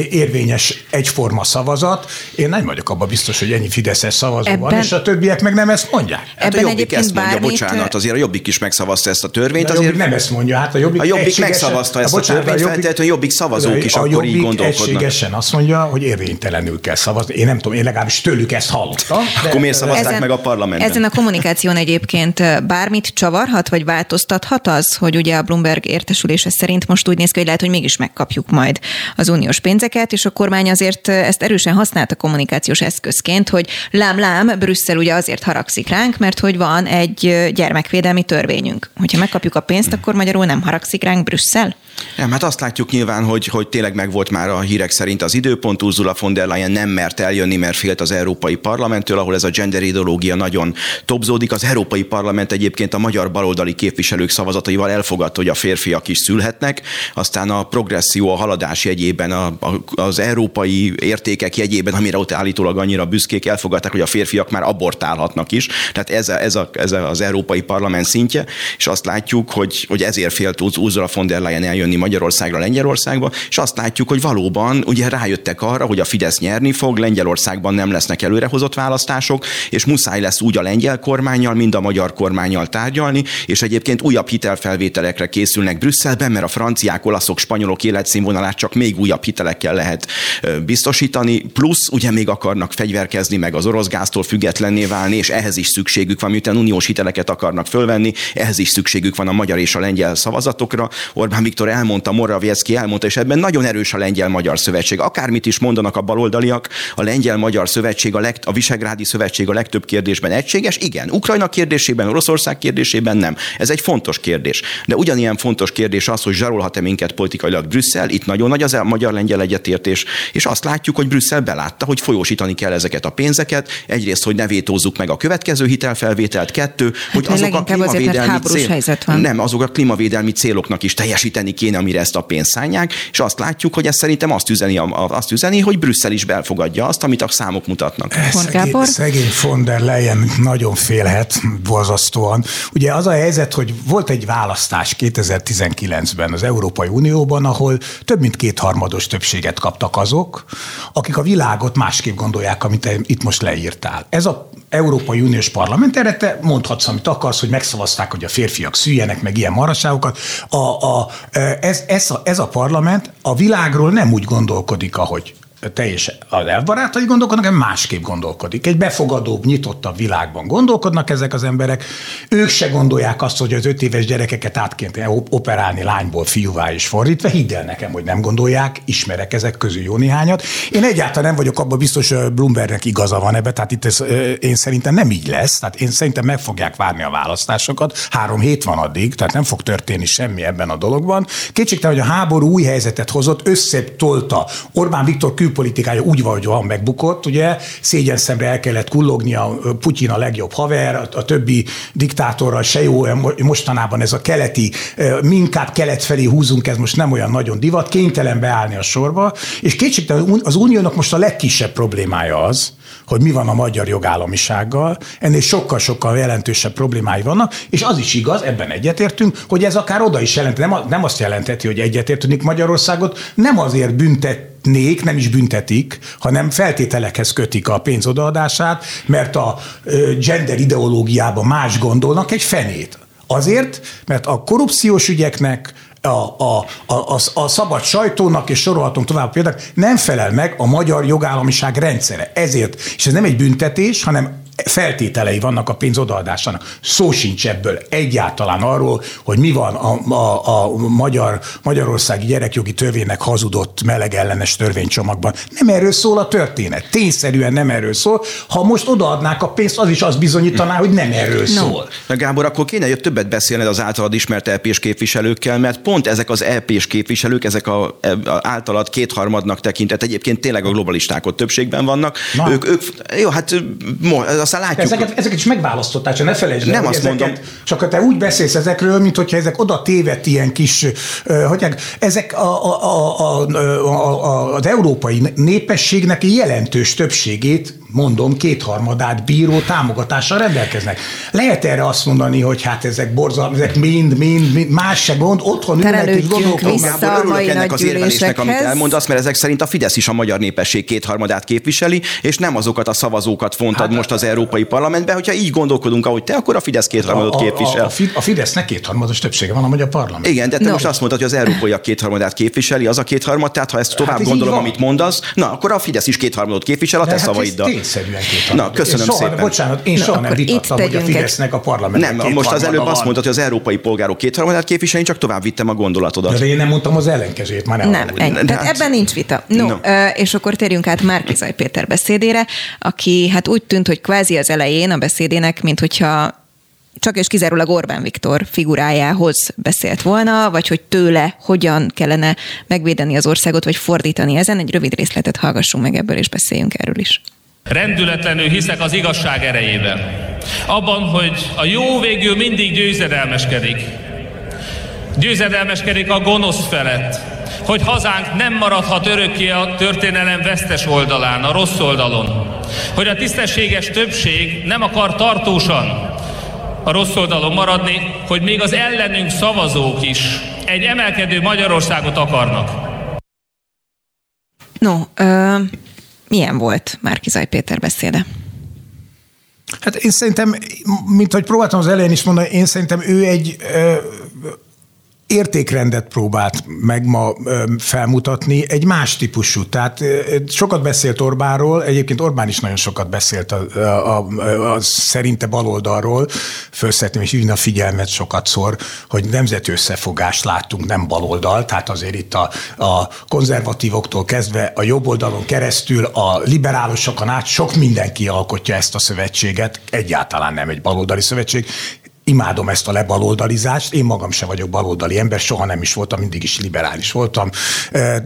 érvényes egyforma szavazat. Én nem vagyok abban biztos, hogy ennyi Fideszes szavazó ebben, van, és a többiek meg nem ezt mondják. Hát ebben a Jobbik ezt mondja, bármit... bocsánat, azért a Jobbik is megszavazta ezt a törvényt. a Jobbik nem ezt mondja, hát a Jobbik, a Jobbik megszavazta ezt a, bocsánat, a törvényt, a jobbik szavazók is a akkor jobbik így gondolkodnak. egységesen azt mondja, hogy érvénytelenül kell szavazni. Én nem tudom, én legalábbis tőlük ezt hallottam. Akkor miért szavazták ezen, meg a parlamentben? Ezen a kommunikáción egyébként bármit csavarhat, vagy változtathat az, hogy ugye a Bloomberg értesülése szerint most úgy néz ki, hogy lehet, hogy mégis megkapjuk majd az uniós pénzeket, és a kormány azért ezt erősen használta kommunikációs eszközként, hogy lám-lám, Brüsszel ugye azért haragszik ránk, mert hogy van egy gyermekvédelmi törvényünk. Hogyha megkapjuk a pénzt, akkor magyarul nem haragszik ránk Brüsszel? Nem, hát azt látjuk nyilván, hogy, hogy tényleg megvolt már a hírek szerint az időpont. Ursula von der Leyen nem mert eljönni, mert félt az Európai Parlamenttől, ahol ez a gender ideológia nagyon topzódik. Az Európai Parlament egyébként a magyar baloldali képviselők szavazataival elfogadta, hogy a férfiak is szülhetnek. Aztán a progresszió, a haladás jegyében, a, a, az európai értékek jegyében, amire ott állítólag annyira büszkék, elfogadták, hogy a férfiak már abortálhatnak is. Tehát ez, a, ez, a, ez az Európai Parlament szintje, és azt látjuk, hogy, hogy ezért félt Ursula von der Leyen eljönni jönni Magyarországra, Lengyelországba, és azt látjuk, hogy valóban ugye rájöttek arra, hogy a Fidesz nyerni fog, Lengyelországban nem lesznek előrehozott választások, és muszáj lesz úgy a lengyel kormányjal, mind a magyar kormányjal tárgyalni, és egyébként újabb hitelfelvételekre készülnek Brüsszelben, mert a franciák, olaszok, spanyolok életszínvonalát csak még újabb hitelekkel lehet biztosítani, plusz ugye még akarnak fegyverkezni, meg az orosz gáztól függetlenné válni, és ehhez is szükségük van, miután uniós hiteleket akarnak fölvenni, ehhez is szükségük van a magyar és a lengyel szavazatokra. Orbán Viktor elmondta, Morawiecki elmondta, és ebben nagyon erős a lengyel-magyar szövetség. Akármit is mondanak a baloldaliak, a lengyel-magyar szövetség, a, leg, a Visegrádi szövetség a legtöbb kérdésben egységes. Igen, Ukrajna kérdésében, Oroszország kérdésében nem. Ez egy fontos kérdés. De ugyanilyen fontos kérdés az, hogy zsarolhat-e minket politikailag Brüsszel. Itt nagyon nagy az a magyar-lengyel egyetértés, és azt látjuk, hogy Brüsszel belátta, hogy folyósítani kell ezeket a pénzeket. Egyrészt, hogy ne vétózzuk meg a következő hitelfelvételt, kettő, hogy hát azok a klímavédelmi cél... nem, azok a klímavédelmi céloknak is teljesíteni kéne, amire ezt a pénzt szánják, és azt látjuk, hogy ez szerintem azt üzeni, azt üzeni hogy Brüsszel is belfogadja azt, amit a számok mutatnak. Szegény, szegény von der Leyen nagyon félhet, borzasztóan. Ugye az a helyzet, hogy volt egy választás 2019-ben az Európai Unióban, ahol több mint kétharmados többséget kaptak azok, akik a világot másképp gondolják, amit itt most leírtál. Ez a Európai Uniós Parlament, erre te mondhatsz, amit akarsz, hogy megszavazták, hogy a férfiak szüljenek, meg ilyen maraságokat. A, a, ez, ez, a, ez a parlament a világról nem úgy gondolkodik, ahogy teljesen az elbarátai gondolkodnak, hanem másképp gondolkodik. Egy befogadóbb, nyitottabb világban gondolkodnak ezek az emberek. Ők se gondolják azt, hogy az öt éves gyerekeket át kéne operálni lányból fiúvá és fordítva. Hidd el nekem, hogy nem gondolják, ismerek ezek közül jó néhányat. Én egyáltalán nem vagyok abban biztos, hogy Bloombergnek igaza van ebbe, tehát itt ez, én szerintem nem így lesz. Tehát én szerintem meg fogják várni a választásokat. Három hét van addig, tehát nem fog történni semmi ebben a dologban. Kétségtelen, hogy a háború új helyzetet hozott, összetolta Orbán Viktor kül külpolitikája úgy van, hogy van megbukott, ugye? Szégyen szemre el kellett kullognia, Putyin a legjobb haver, a, többi diktátorral se jó, mostanában ez a keleti, minkább kelet felé húzunk, ez most nem olyan nagyon divat, kénytelen beállni a sorba, és kétségtelen az uniónak most a legkisebb problémája az, hogy mi van a magyar jogállamisággal, ennél sokkal-sokkal jelentősebb problémái vannak, és az is igaz, ebben egyetértünk, hogy ez akár oda is jelent, nem, nem azt jelenteti, hogy egyetértünk Magyarországot, nem azért büntet büntetnék, nem is büntetik, hanem feltételekhez kötik a pénz odaadását, mert a gender ideológiában más gondolnak egy fenét. Azért, mert a korrupciós ügyeknek, a, a, a, a szabad sajtónak, és sorolhatom tovább például, nem felel meg a magyar jogállamiság rendszere. Ezért, és ez nem egy büntetés, hanem feltételei vannak a pénz odaadásának. Szó sincs ebből egyáltalán arról, hogy mi van a, a, a magyar, Magyarországi gyerekjogi törvénynek hazudott melegellenes törvénycsomagban. Nem erről szól a történet. Tényszerűen nem erről szól. Ha most odaadnák a pénzt, az is azt bizonyítaná, hogy nem erről no. szól. Na Gábor, akkor kéne, hogy többet beszélned az általad ismert EP-s képviselőkkel, mert pont ezek az EP-s képviselők, ezek a, a általad kétharmadnak tekintett, egyébként tényleg a globalisták ott többségben vannak. Na. Ők, ők, jó, hát aztán látjuk. Ezeket, ezeket is megválasztották, csak ne felejtsd Nem azt ezeket, mondom. Csak te úgy beszélsz ezekről, mint hogyha ezek oda tévedt ilyen kis, hogy ezek a, a, a, a, a, az európai népességnek jelentős többségét mondom, kétharmadát bíró támogatással rendelkeznek. Lehet erre azt mondani, hogy hát ezek borzalmas, ezek mind, mind, mind más se gond, otthon ülnek és gondolkodnak. Örülök ennek az érvelésnek, amit elmondasz, mert ezek szerint a Fidesz is a magyar népesség kétharmadát képviseli, és nem azokat a szavazókat fontad hát, most az Európai Parlamentbe. Hogyha így gondolkodunk, ahogy te, akkor a Fidesz kétharmadot képvisel. A, a, a Fidesznek kétharmados többsége van a magyar parlament. Igen, de te no. most azt mondtad, hogy az európaiak kétharmadát képviseli, az a kétharmad, tehát ha ezt tovább hát gondolom, amit mondasz, na akkor a Fidesz is kétharmadot képvisel a te hát szavaiddal tényszerűen Na, köszönöm soha, szépen. Bocsánat, én Na, soha nem vitattam, hogy a Fidesznek a parlament. Nem, most az előbb van. azt mondtad, hogy az európai polgárok kétharmadát képviselni, csak tovább vittem a gondolatodat. De én nem mondtam az ellenkezőjét, már nem. Nem, ennyi. Tehát hát... ebben nincs vita. No, no. és akkor térjünk át Márkizaj Péter beszédére, aki hát úgy tűnt, hogy kvázi az elején a beszédének, mint hogyha csak és kizárólag Orbán Viktor figurájához beszélt volna, vagy hogy tőle hogyan kellene megvédeni az országot, vagy fordítani ezen. Egy rövid részletet hallgassunk meg ebből, és beszéljünk erről is. Rendületlenül hiszek az igazság erejében. Abban, hogy a jó végül mindig győzedelmeskedik. Győzedelmeskedik a gonosz felett. Hogy hazánk nem maradhat örökké a történelem vesztes oldalán, a rossz oldalon. Hogy a tisztességes többség nem akar tartósan a rossz oldalon maradni, hogy még az ellenünk szavazók is egy emelkedő Magyarországot akarnak. No, milyen volt Márkizaj Péter beszéde? Hát én szerintem, mint hogy próbáltam az elején is mondani, én szerintem ő egy értékrendet próbált meg ma felmutatni, egy más típusú. Tehát sokat beszélt Orbánról, egyébként Orbán is nagyon sokat beszélt a, a, a, a szerinte baloldalról, felszetném és hívni a figyelmet sokat szor, hogy nemzeti összefogást láttunk, nem baloldal, tehát azért itt a, a konzervatívoktól kezdve a jobb oldalon keresztül a liberálosokon át sok mindenki alkotja ezt a szövetséget, egyáltalán nem egy baloldali szövetség, imádom ezt a lebaloldalizást, én magam sem vagyok baloldali ember, soha nem is voltam, mindig is liberális voltam,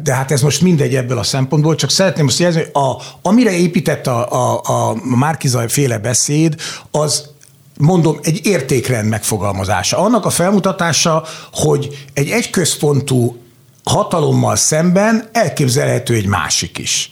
de hát ez most mindegy ebből a szempontból, csak szeretném most jelzni, hogy a, amire épített a, a, a Márkizaj féle beszéd, az mondom, egy értékrend megfogalmazása. Annak a felmutatása, hogy egy egyközpontú hatalommal szemben elképzelhető egy másik is.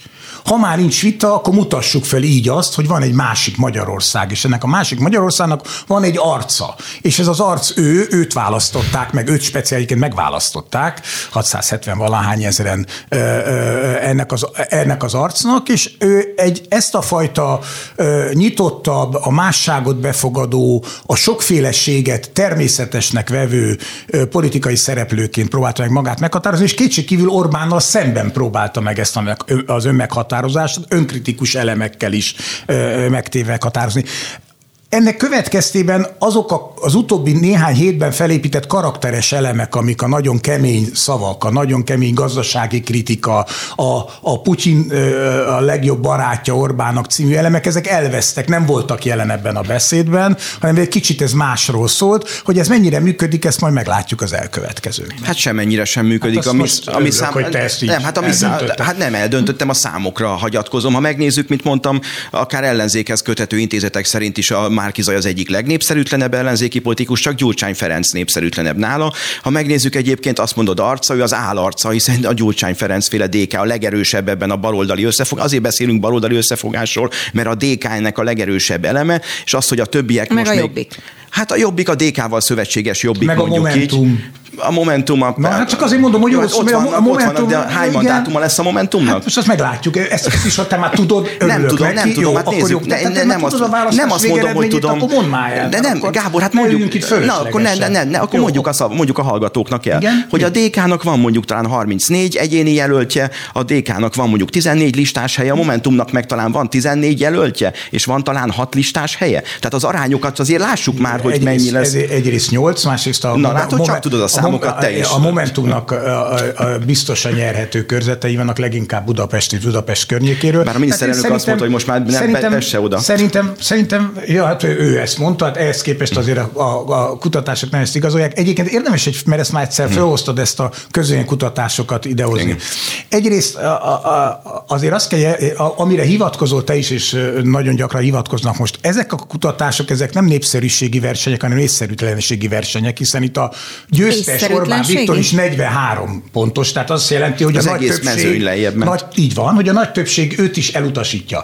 Ha már nincs vita, akkor mutassuk fel így azt, hogy van egy másik Magyarország, és ennek a másik Magyarországnak van egy arca. És ez az arc ő, őt választották meg, őt speciáliként megválasztották, 670 valahány ezeren ö, ö, ennek, az, ennek az arcnak, és ő egy, ezt a fajta ö, nyitottabb, a másságot befogadó, a sokféleséget természetesnek vevő ö, politikai szereplőként próbálta meg magát meghatározni, és kétségkívül Orbánnal szemben próbálta meg ezt az önmeghatározást meghatározást önkritikus elemekkel is megtéve határozni. Ennek következtében azok a, az utóbbi néhány hétben felépített karakteres elemek, amik a nagyon kemény szavak, a nagyon kemény gazdasági kritika, a, a Putyin a legjobb barátja Orbának című elemek, ezek elvesztek, nem voltak jelen ebben a beszédben, hanem egy kicsit ez másról szólt, hogy ez mennyire működik, ezt majd meglátjuk az elkövetkezőkben. Hát semennyire sem működik. Hát ami, ami szám, hogy te ezt nem, hát, ami szám, hát nem eldöntöttem, a számokra hagyatkozom. Ha megnézzük, mint mondtam, akár ellenzékhez kötető intézetek szerint is a Márkizaj az egyik legnépszerűtlenebb ellenzéki politikus, csak Gyurcsány Ferenc népszerűtlenebb nála. Ha megnézzük egyébként, azt mondod arca, ő az állarca, hiszen a Gyurcsány Ferenc féle DK a legerősebb ebben a baloldali összefog. Azért beszélünk baloldali összefogásról, mert a DK-nek a legerősebb eleme, és az, hogy a többiek Meg most a még... jobbik. Hát a jobbik a DK-val szövetséges jobbik Meg a mondjuk Momentum. így. A Momentum. A, Na, hát csak azért mondom, hogy jó, hát ott, mert a vannak, Momentum- ott vannak, de hány igen. mandátuma lesz a Momentumnak? Hát most azt meglátjuk. Ezt, ezt is, te már tudod, nem tudom, nem tudom, hát nézzük, nem, azt, a nem azt mondom, hogy tudom. Akkor mondd már el. De nem, Gábor, hát mondjuk, itt na, akkor ne, ne, ne, ne, akkor mondjuk, azt, a- mondjuk a hallgatóknak el, hogy a DK-nak van mondjuk talán 34 egyéni jelöltje, a DK-nak van mondjuk 14 listás helye, a Momentumnak meg talán van 14 jelöltje, és van talán 6 listás helye. Tehát az arányokat azért lássuk már, hogy mennyi lesz. Egyrészt 8, másrészt a, Na, látod, csak tudod a számokat mom- te is. A Momentumnak a, a, a biztosan nyerhető körzetei vannak leginkább Budapest és Budapest környékéről. Bár a miniszterelnök én azt mondta, hogy most már nem szerintem, Pest oda. Szerintem, szerintem, ja, hát ő, ő ezt mondta, hát ehhez képest azért a, a, a kutatások nem ezt igazolják. Egyébként érdemes, egy, mert ezt már egyszer felhoztad ezt a közöny kutatásokat idehozni. Igen. Egyrészt a, a, a, azért azt kell, a, amire hivatkozol te is, és nagyon gyakran hivatkoznak most, ezek a kutatások, ezek nem népszerűségi versenyek, hanem észszerűtlenségi versenyek, hiszen itt a győztes Orbán Észszerűtlenségi? Viktor is 43 pontos, tehát azt jelenti, hogy Az a nagy egész többség, mezőny lejjebb ment. nagy, így van, hogy a nagy többség őt is elutasítja.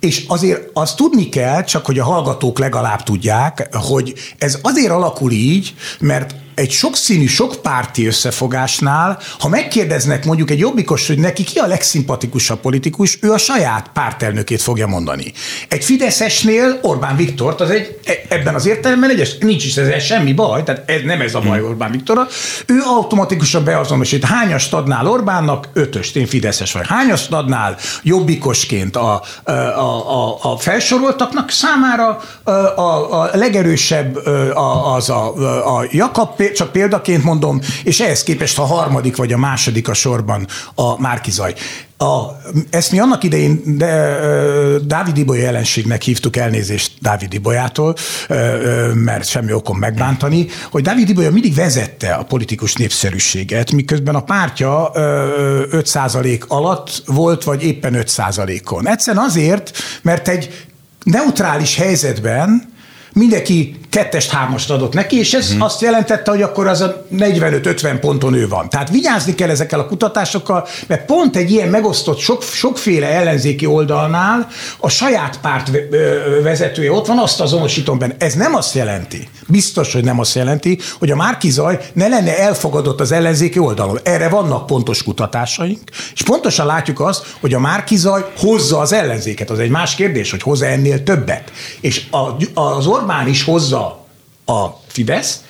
És azért azt tudni kell, csak hogy a hallgatók legalább tudják, hogy ez azért alakul így, mert egy sokszínű, sokpárti összefogásnál, ha megkérdeznek mondjuk egy jobbikos, hogy neki ki a legszimpatikusabb politikus, ő a saját pártelnökét fogja mondani. Egy Fideszesnél Orbán Viktort, az egy, e- ebben az értelemben egyes, nincs is ezzel semmi baj, tehát ez, nem ez a baj Orbán Viktorra, ő automatikusan beazonosít. Hányast adnál Orbánnak? Ötöst, én Fideszes vagy. Hányast adnál jobbikosként a, a, a, a felsoroltaknak számára a, a, a legerősebb a, az a, a Jakab, csak példaként mondom, és ehhez képest a harmadik vagy a második a sorban a Márkizaj. A, ezt mi annak idején de, Dávid Ibolya jelenségnek hívtuk elnézést Dávid Ibolyától, mert semmi okom megbántani, hogy Dávid Ibolya mindig vezette a politikus népszerűséget, miközben a pártja ö, 5% alatt volt, vagy éppen 5%-on. Egyszerűen azért, mert egy neutrális helyzetben mindenki kettest, hármast adott neki, és ez hmm. azt jelentette, hogy akkor az a 45-50 ponton ő van. Tehát vigyázni kell ezekkel a kutatásokkal, mert pont egy ilyen megosztott, sok, sokféle ellenzéki oldalnál a saját párt vezetője ott van, azt azonosítom benne. Ez nem azt jelenti, biztos, hogy nem azt jelenti, hogy a Márkizaj ne lenne elfogadott az ellenzéki oldalon. Erre vannak pontos kutatásaink, és pontosan látjuk azt, hogy a Márkizaj hozza az ellenzéket. Az egy más kérdés, hogy hozza ennél többet. És a, az Orbán is hozza a Fidesz,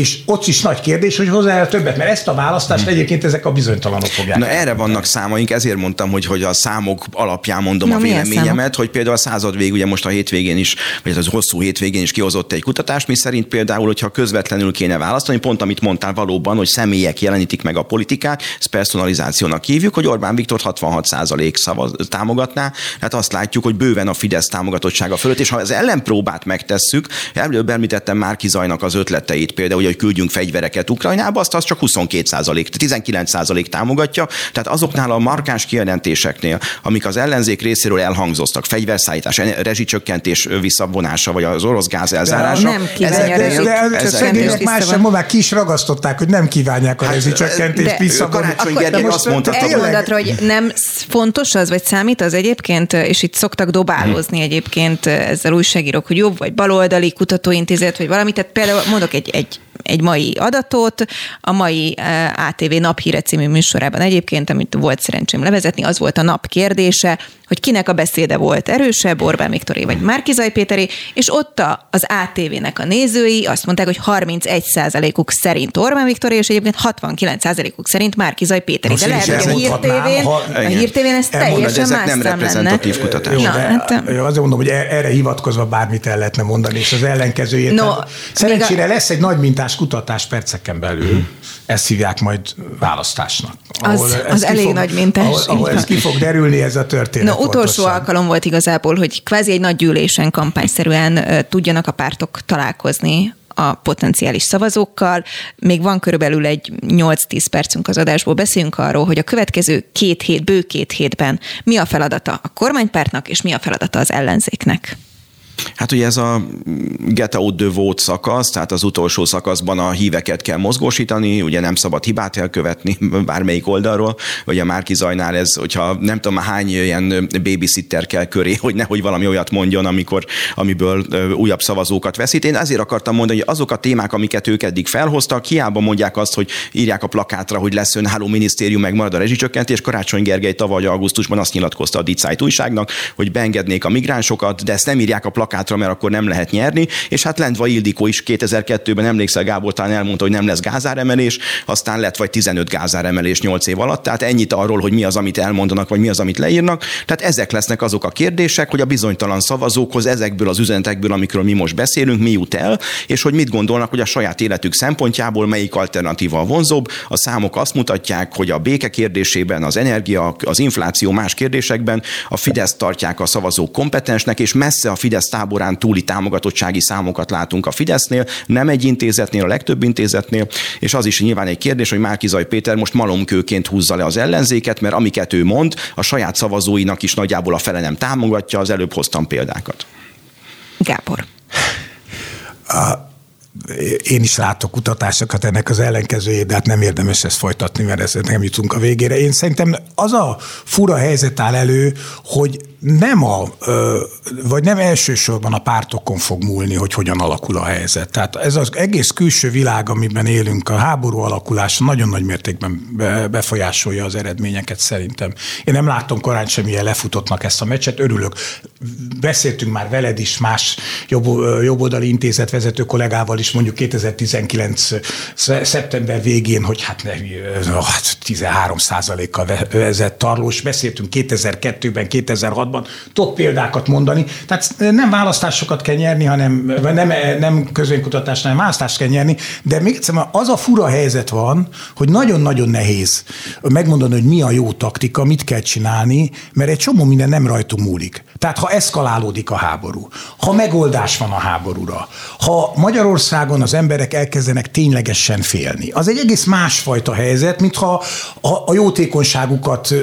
és ott is nagy kérdés, hogy hozzá el többet, mert ezt a választást egyébként ezek a bizonytalanok fogják. Na erre vannak számaink, ezért mondtam, hogy, hogy a számok alapján mondom Na, a véleményemet, hogy például a század vég, ugye most a hétvégén is, vagy az hosszú hétvégén is kihozott egy kutatást, mi szerint például, hogyha közvetlenül kéne választani, pont amit mondtál valóban, hogy személyek jelenítik meg a politikát, ezt personalizációnak hívjuk, hogy Orbán Viktor 66% szavaz, támogatná, hát azt látjuk, hogy bőven a Fidesz támogatottsága fölött, és ha az ellenpróbát megtesszük, előbb említettem Márki Zajnak az ötleteit, például, hogy küldjünk fegyvereket Ukrajnába, azt az csak 22% 19% támogatja, tehát azoknál a markáns kijelentéseknél, amik az ellenzék részéről elhangzottak, fegyverszállítás, rezsicsökkentés visszavonása, vagy az orosz gáz elzárása. nem kívánja De, de, Ezek- ezek- más sem mondják, ki is ragasztották, hogy nem kívánják a Hát, rezsicsökkentést visszavonni. Karácsony Akkor- Gergely azt mondta, Egy mondatra, hogy nem fontos az, vagy számít az egyébként, és itt szoktak dobálózni egyébként ezzel újságírók, hogy jobb vagy baloldali kutatóintézet, vagy valami. Tehát például mondok egy, egy egy mai adatot, a mai eh, ATV Naphíre című műsorában egyébként, amit volt szerencsém levezetni, az volt a nap kérdése, hogy kinek a beszéde volt erősebb, Orbán Viktoré vagy Márkizaj Péteré, és ott a, az ATV-nek a nézői azt mondták, hogy 31%-uk szerint Orbán Viktoré, és egyébként 69%-uk szerint Márkizaj Péteré. De lehet, hogy a hírtévén, ha- a hírtévén ez Elmondod, teljesen ezek más nem szám lenne. reprezentatív kutatás. Jó, Na, de hát, azért mondom, hogy e- erre hivatkozva bármit el lehetne mondani, és az ellenkezőjét. No, Tehát Szerencsére a- lesz egy nagy mintás kutatás perceken belül, ezt hívják majd választásnak. Az- ez az ki elég nagy mintás, Ahol, ahol ez ki fog derülni, ez a történet. No, utolsó pontosan. alkalom volt igazából, hogy kvázi egy nagy gyűlésen kampányszerűen tudjanak a pártok találkozni a potenciális szavazókkal. Még van körülbelül egy 8-10 percünk az adásból. Beszéljünk arról, hogy a következő két hét, bő két hétben mi a feladata a kormánypártnak, és mi a feladata az ellenzéknek. Hát ugye ez a get out the vote szakasz, tehát az utolsó szakaszban a híveket kell mozgósítani, ugye nem szabad hibát elkövetni bármelyik oldalról, vagy a Márki Zajnál ez, hogyha nem tudom hány ilyen babysitter kell köré, hogy nehogy valami olyat mondjon, amikor, amiből újabb szavazókat veszít. Én azért akartam mondani, hogy azok a témák, amiket ők eddig felhoztak, hiába mondják azt, hogy írják a plakátra, hogy lesz önálló minisztérium, meg marad a rezsicsökkentés. Karácsony Gergely tavaly augusztusban azt nyilatkozta a Dicájt újságnak, hogy beengednék a migránsokat, de ezt nem írják a plakátra, mert akkor nem lehet nyerni. És hát Lendva Ildikó is 2002-ben emlékszel, Gábor talán elmondta, hogy nem lesz gázáremelés, aztán lett vagy 15 gázáremelés 8 év alatt. Tehát ennyit arról, hogy mi az, amit elmondanak, vagy mi az, amit leírnak. Tehát ezek lesznek azok a kérdések, hogy a bizonytalan szavazókhoz ezekből az üzenetekből, amikről mi most beszélünk, mi jut el, és hogy mit gondolnak, hogy a saját életük szempontjából melyik alternatíva a vonzóbb. A számok azt mutatják, hogy a béke kérdésében, az energia, az infláció más kérdésekben a Fidesz tartják a szavazók kompetensnek, és messze a Fidesz táborán túli támogatottsági számokat látunk a Fidesznél, nem egy intézetnél, a legtöbb intézetnél, és az is nyilván egy kérdés, hogy Márkizaj Péter most malomkőként húzza le az ellenzéket, mert amiket ő mond, a saját szavazóinak is nagyjából a fele nem támogatja, az előbb hoztam példákat. Gábor. A, én is látok kutatásokat ennek az ellenkezőjét, de hát nem érdemes ezt folytatni, mert ezt nem jutunk a végére. Én szerintem az a fura helyzet áll elő, hogy nem a, vagy nem elsősorban a pártokon fog múlni, hogy hogyan alakul a helyzet. Tehát ez az egész külső világ, amiben élünk, a háború alakulása nagyon nagy mértékben befolyásolja az eredményeket szerintem. Én nem látom korán semmilyen lefutottnak ezt a meccset, örülök. Beszéltünk már veled is, más jobb, jobboldali intézet vezető kollégával is mondjuk 2019. szeptember végén, hogy hát, ne, hát 13 kal vezet tarlós. Beszéltünk 2002-ben, 2006-ban, kapcsolatban top példákat mondani. Tehát nem választásokat kell nyerni, hanem nem, nem közvénykutatás, hanem választást kell nyerni, de még egyszer az a fura helyzet van, hogy nagyon-nagyon nehéz megmondani, hogy mi a jó taktika, mit kell csinálni, mert egy csomó minden nem rajtunk múlik. Tehát ha eszkalálódik a háború, ha megoldás van a háborúra, ha Magyarországon az emberek elkezdenek ténylegesen félni, az egy egész másfajta helyzet, mintha a, a jótékonyságukat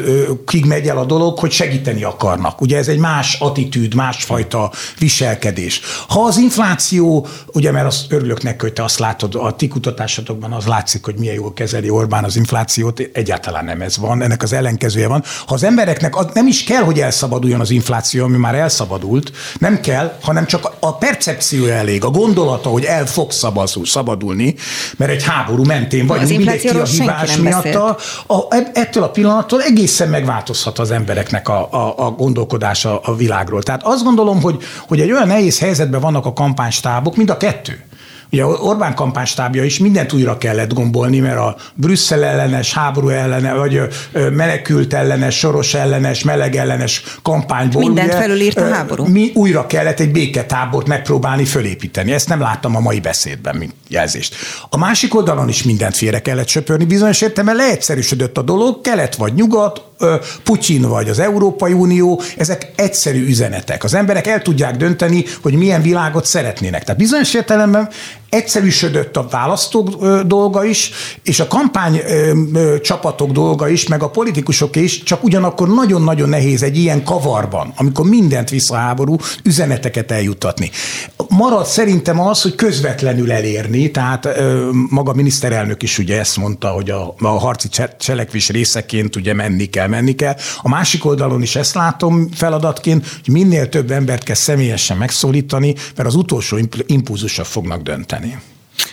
kig megy el a dolog, hogy segíteni akarnak. Ugye ez egy más attitűd, másfajta viselkedés. Ha az infláció, ugye mert azt örülök neki, hogy te azt látod, a ti kutatásatokban az látszik, hogy milyen jól kezeli Orbán az inflációt, egyáltalán nem ez van, ennek az ellenkezője van. Ha az embereknek nem is kell, hogy elszabaduljon az infláció, ami már elszabadult, nem kell, hanem csak a percepció elég, a gondolata, hogy el fog szabadul, szabadulni, mert egy háború mentén vagy mindenki a hibás miatt. A, a, ettől a pillanattól egészen megváltozhat az embereknek a, a, a gondolkodása a világról. Tehát azt gondolom, hogy, hogy egy olyan nehéz helyzetben vannak a kampánystábok, mind a kettő Ugye Orbán kampánystábja is mindent újra kellett gombolni, mert a Brüsszel ellenes, háború ellenes, vagy menekült ellenes, soros ellenes, meleg ellenes kampányból. Mindent ugye, felülírt a háború. Mi újra kellett egy béketábort megpróbálni fölépíteni. Ezt nem láttam a mai beszédben, mint jelzést. A másik oldalon is mindent félre kellett söpörni. Bizonyos értelemben leegyszerűsödött a dolog, kelet vagy nyugat, Putyin vagy az Európai Unió, ezek egyszerű üzenetek. Az emberek el tudják dönteni, hogy milyen világot szeretnének. Tehát bizonyos értelemben egyszerűsödött a választók dolga is, és a kampány csapatok dolga is, meg a politikusok is, csak ugyanakkor nagyon-nagyon nehéz egy ilyen kavarban, amikor mindent visszaháború, üzeneteket eljutatni. Marad szerintem az, hogy közvetlenül elérni, tehát maga a miniszterelnök is ugye ezt mondta, hogy a, a harci cselekvés részeként ugye menni kell, menni kell. A másik oldalon is ezt látom feladatként, hogy minél több embert kell személyesen megszólítani, mert az utolsó impulzusok fognak dönteni.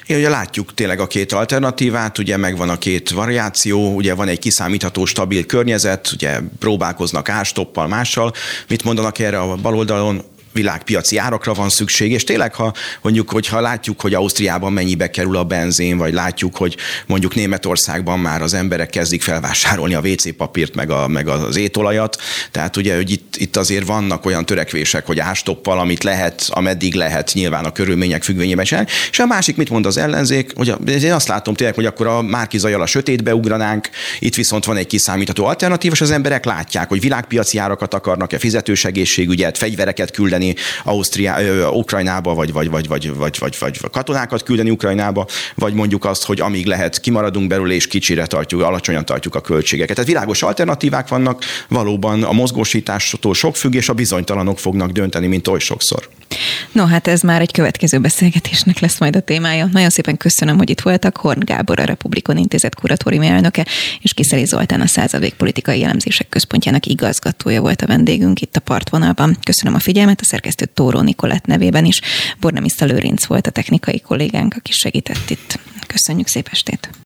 Én ugye látjuk tényleg a két alternatívát, ugye megvan a két variáció, ugye van egy kiszámítható, stabil környezet, ugye próbálkoznak ástoppal, mással. Mit mondanak erre a baloldalon? Világpiaci árakra van szükség, és tényleg, ha mondjuk, hogyha látjuk, hogy Ausztriában mennyibe kerül a benzin, vagy látjuk, hogy mondjuk Németországban már az emberek kezdik felvásárolni a WC papírt, meg, a, meg az étolajat, tehát ugye, hogy itt, itt azért vannak olyan törekvések, hogy ástoppal, amit lehet, ameddig lehet, nyilván a körülmények függvényében sem. És a másik, mit mond az ellenzék, hogy én azt látom tényleg, hogy akkor a Márki Zajal a sötétbe ugranánk, itt viszont van egy kiszámítható alternatív, és az emberek látják, hogy világpiaci árakat akarnak-e, fizetősegészségügyet, fegyvereket küldeni, küldeni Ausztriá, Ukrajnába, vagy, vagy, vagy, vagy, vagy, vagy, vagy katonákat küldeni Ukrajnába, vagy mondjuk azt, hogy amíg lehet, kimaradunk belőle, és kicsire tartjuk, alacsonyan tartjuk a költségeket. Tehát világos alternatívák vannak, valóban a mozgósítástól sok függ, és a bizonytalanok fognak dönteni, mint oly sokszor. No, hát ez már egy következő beszélgetésnek lesz majd a témája. Nagyon szépen köszönöm, hogy itt voltak. Horn Gábor, a Republikon Intézet kuratóriumi elnöke, és Kiszeli Zoltán, a Századvég Politikai Jellemzések Központjának igazgatója volt a vendégünk itt a partvonalban. Köszönöm a figyelmet, a szerkesztő Tóró Nikolett nevében is. Bornemiszta Lőrinc volt a technikai kollégánk, aki segített itt. Köszönjük szép estét!